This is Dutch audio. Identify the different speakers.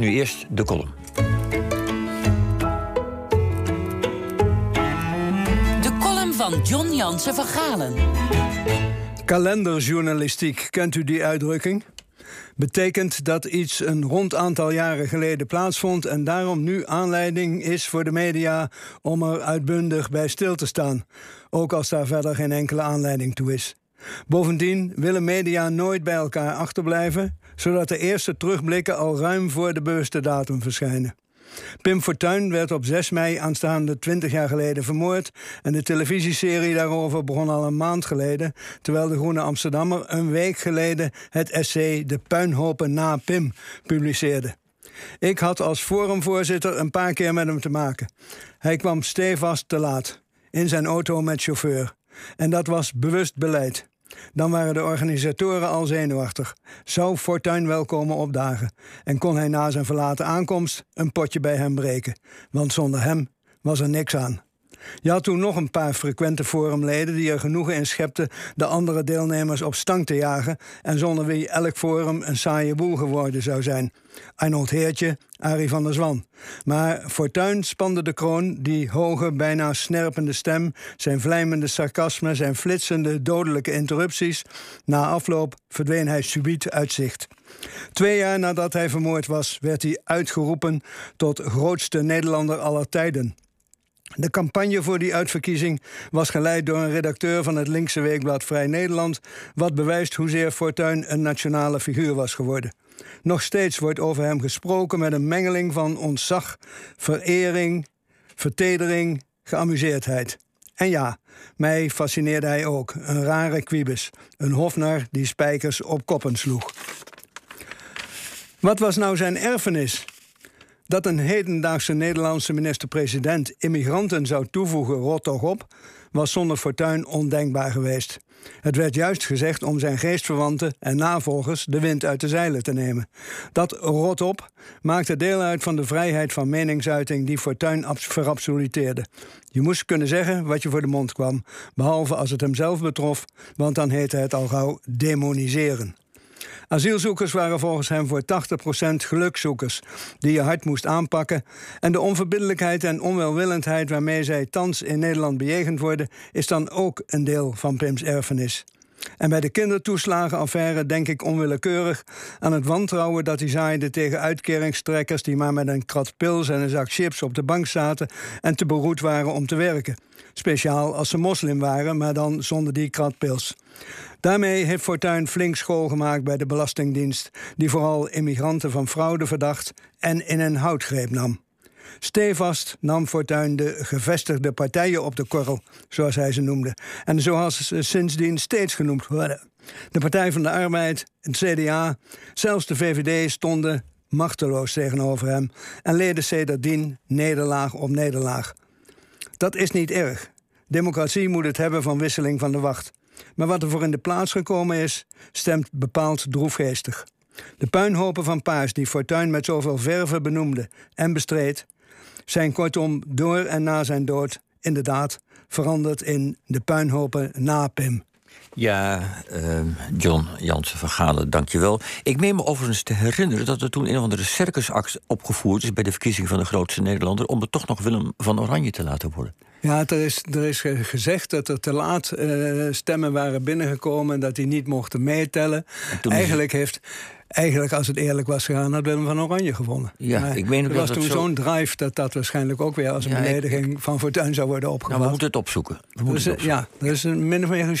Speaker 1: Nu eerst de column.
Speaker 2: De column van John Jansen van Galen.
Speaker 3: Kalenderjournalistiek, kent u die uitdrukking? Betekent dat iets een rond aantal jaren geleden plaatsvond en daarom nu aanleiding is voor de media om er uitbundig bij stil te staan, ook als daar verder geen enkele aanleiding toe is. Bovendien willen media nooit bij elkaar achterblijven, zodat de eerste terugblikken al ruim voor de bewuste datum verschijnen. Pim Fortuyn werd op 6 mei aanstaande 20 jaar geleden vermoord. En de televisieserie daarover begon al een maand geleden. Terwijl de Groene Amsterdammer een week geleden het essay De Puinhopen na Pim publiceerde. Ik had als forumvoorzitter een paar keer met hem te maken. Hij kwam stevast te laat. In zijn auto met chauffeur. En dat was bewust beleid. Dan waren de organisatoren al zenuwachtig. Zou Fortuin wel komen opdagen? En kon hij na zijn verlaten aankomst een potje bij hem breken? Want zonder hem was er niks aan. Je had toen nog een paar frequente forumleden die er genoegen in schepten de andere deelnemers op stang te jagen en zonder wie elk forum een saaie boel geworden zou zijn. Arnold Heertje, Arie van der Zwan. Maar Fortuyn spande de kroon, die hoge, bijna snerpende stem, zijn vlijmende sarcasme, zijn flitsende, dodelijke interrupties. Na afloop verdween hij subiet uit zicht. Twee jaar nadat hij vermoord was, werd hij uitgeroepen tot grootste Nederlander aller tijden. De campagne voor die uitverkiezing was geleid door een redacteur van het linkse weekblad Vrij Nederland, wat bewijst hoezeer Fortuyn een nationale figuur was geworden. Nog steeds wordt over hem gesproken met een mengeling van ontzag, verering, vertedering, geamuseerdheid. En ja, mij fascineerde hij ook, een rare quibus, een hofnar die spijkers op koppen sloeg. Wat was nou zijn erfenis? Dat een hedendaagse Nederlandse minister-president immigranten zou toevoegen, rot toch op, was zonder fortuin ondenkbaar geweest. Het werd juist gezegd om zijn geestverwanten en navolgers de wind uit de zeilen te nemen. Dat rot op maakte deel uit van de vrijheid van meningsuiting die Fortuyn verabsoluteerde. Je moest kunnen zeggen wat je voor de mond kwam, behalve als het hem zelf betrof, want dan heette het al gauw demoniseren. Asielzoekers waren volgens hem voor 80% gelukzoekers die je hard moest aanpakken. En de onverbiddelijkheid en onwelwillendheid waarmee zij thans in Nederland bejegend worden, is dan ook een deel van Pim's erfenis. En bij de kindertoeslagenaffaire denk ik onwillekeurig aan het wantrouwen dat hij zaaide tegen uitkeringstrekkers die maar met een krat pils en een zak chips op de bank zaten en te beroerd waren om te werken. Speciaal als ze moslim waren, maar dan zonder die krat pils. Daarmee heeft Fortuyn flink school gemaakt bij de Belastingdienst, die vooral immigranten van fraude verdacht en in een houtgreep nam. Stevast nam Fortuyn de gevestigde partijen op de korrel, zoals hij ze noemde. En zoals ze sindsdien steeds genoemd worden. De Partij van de Arbeid, het CDA, zelfs de VVD stonden machteloos tegenover hem en leden sedertdien nederlaag op nederlaag. Dat is niet erg. Democratie moet het hebben van wisseling van de wacht. Maar wat er voor in de plaats gekomen is, stemt bepaald droefgeestig. De puinhopen van Paars die Fortuyn met zoveel verve benoemde en bestreed, zijn kortom door en na zijn dood inderdaad veranderd in de puinhopen na Pim.
Speaker 1: Ja, uh, John Jansen van Galen, dankjewel. Ik meen me overigens te herinneren dat er toen een of andere circusactie opgevoerd is... bij de verkiezing van de grootste Nederlander... om er toch nog Willem van Oranje te laten worden.
Speaker 3: Ja, er is, er is gezegd dat er te laat uh, stemmen waren binnengekomen... en dat die niet mochten meetellen. Eigenlijk heeft... Eigenlijk, als het eerlijk was gegaan, had Willem van Oranje gewonnen.
Speaker 1: Ja, ik meen
Speaker 3: er was toen zo'n drive dat dat waarschijnlijk ook weer als een ja, belediging van Fortuyn zou worden opgevat.
Speaker 1: Nou, we moeten het opzoeken. We moeten
Speaker 3: dus,
Speaker 1: het opzoeken.
Speaker 3: Ja, dat is een min of meer een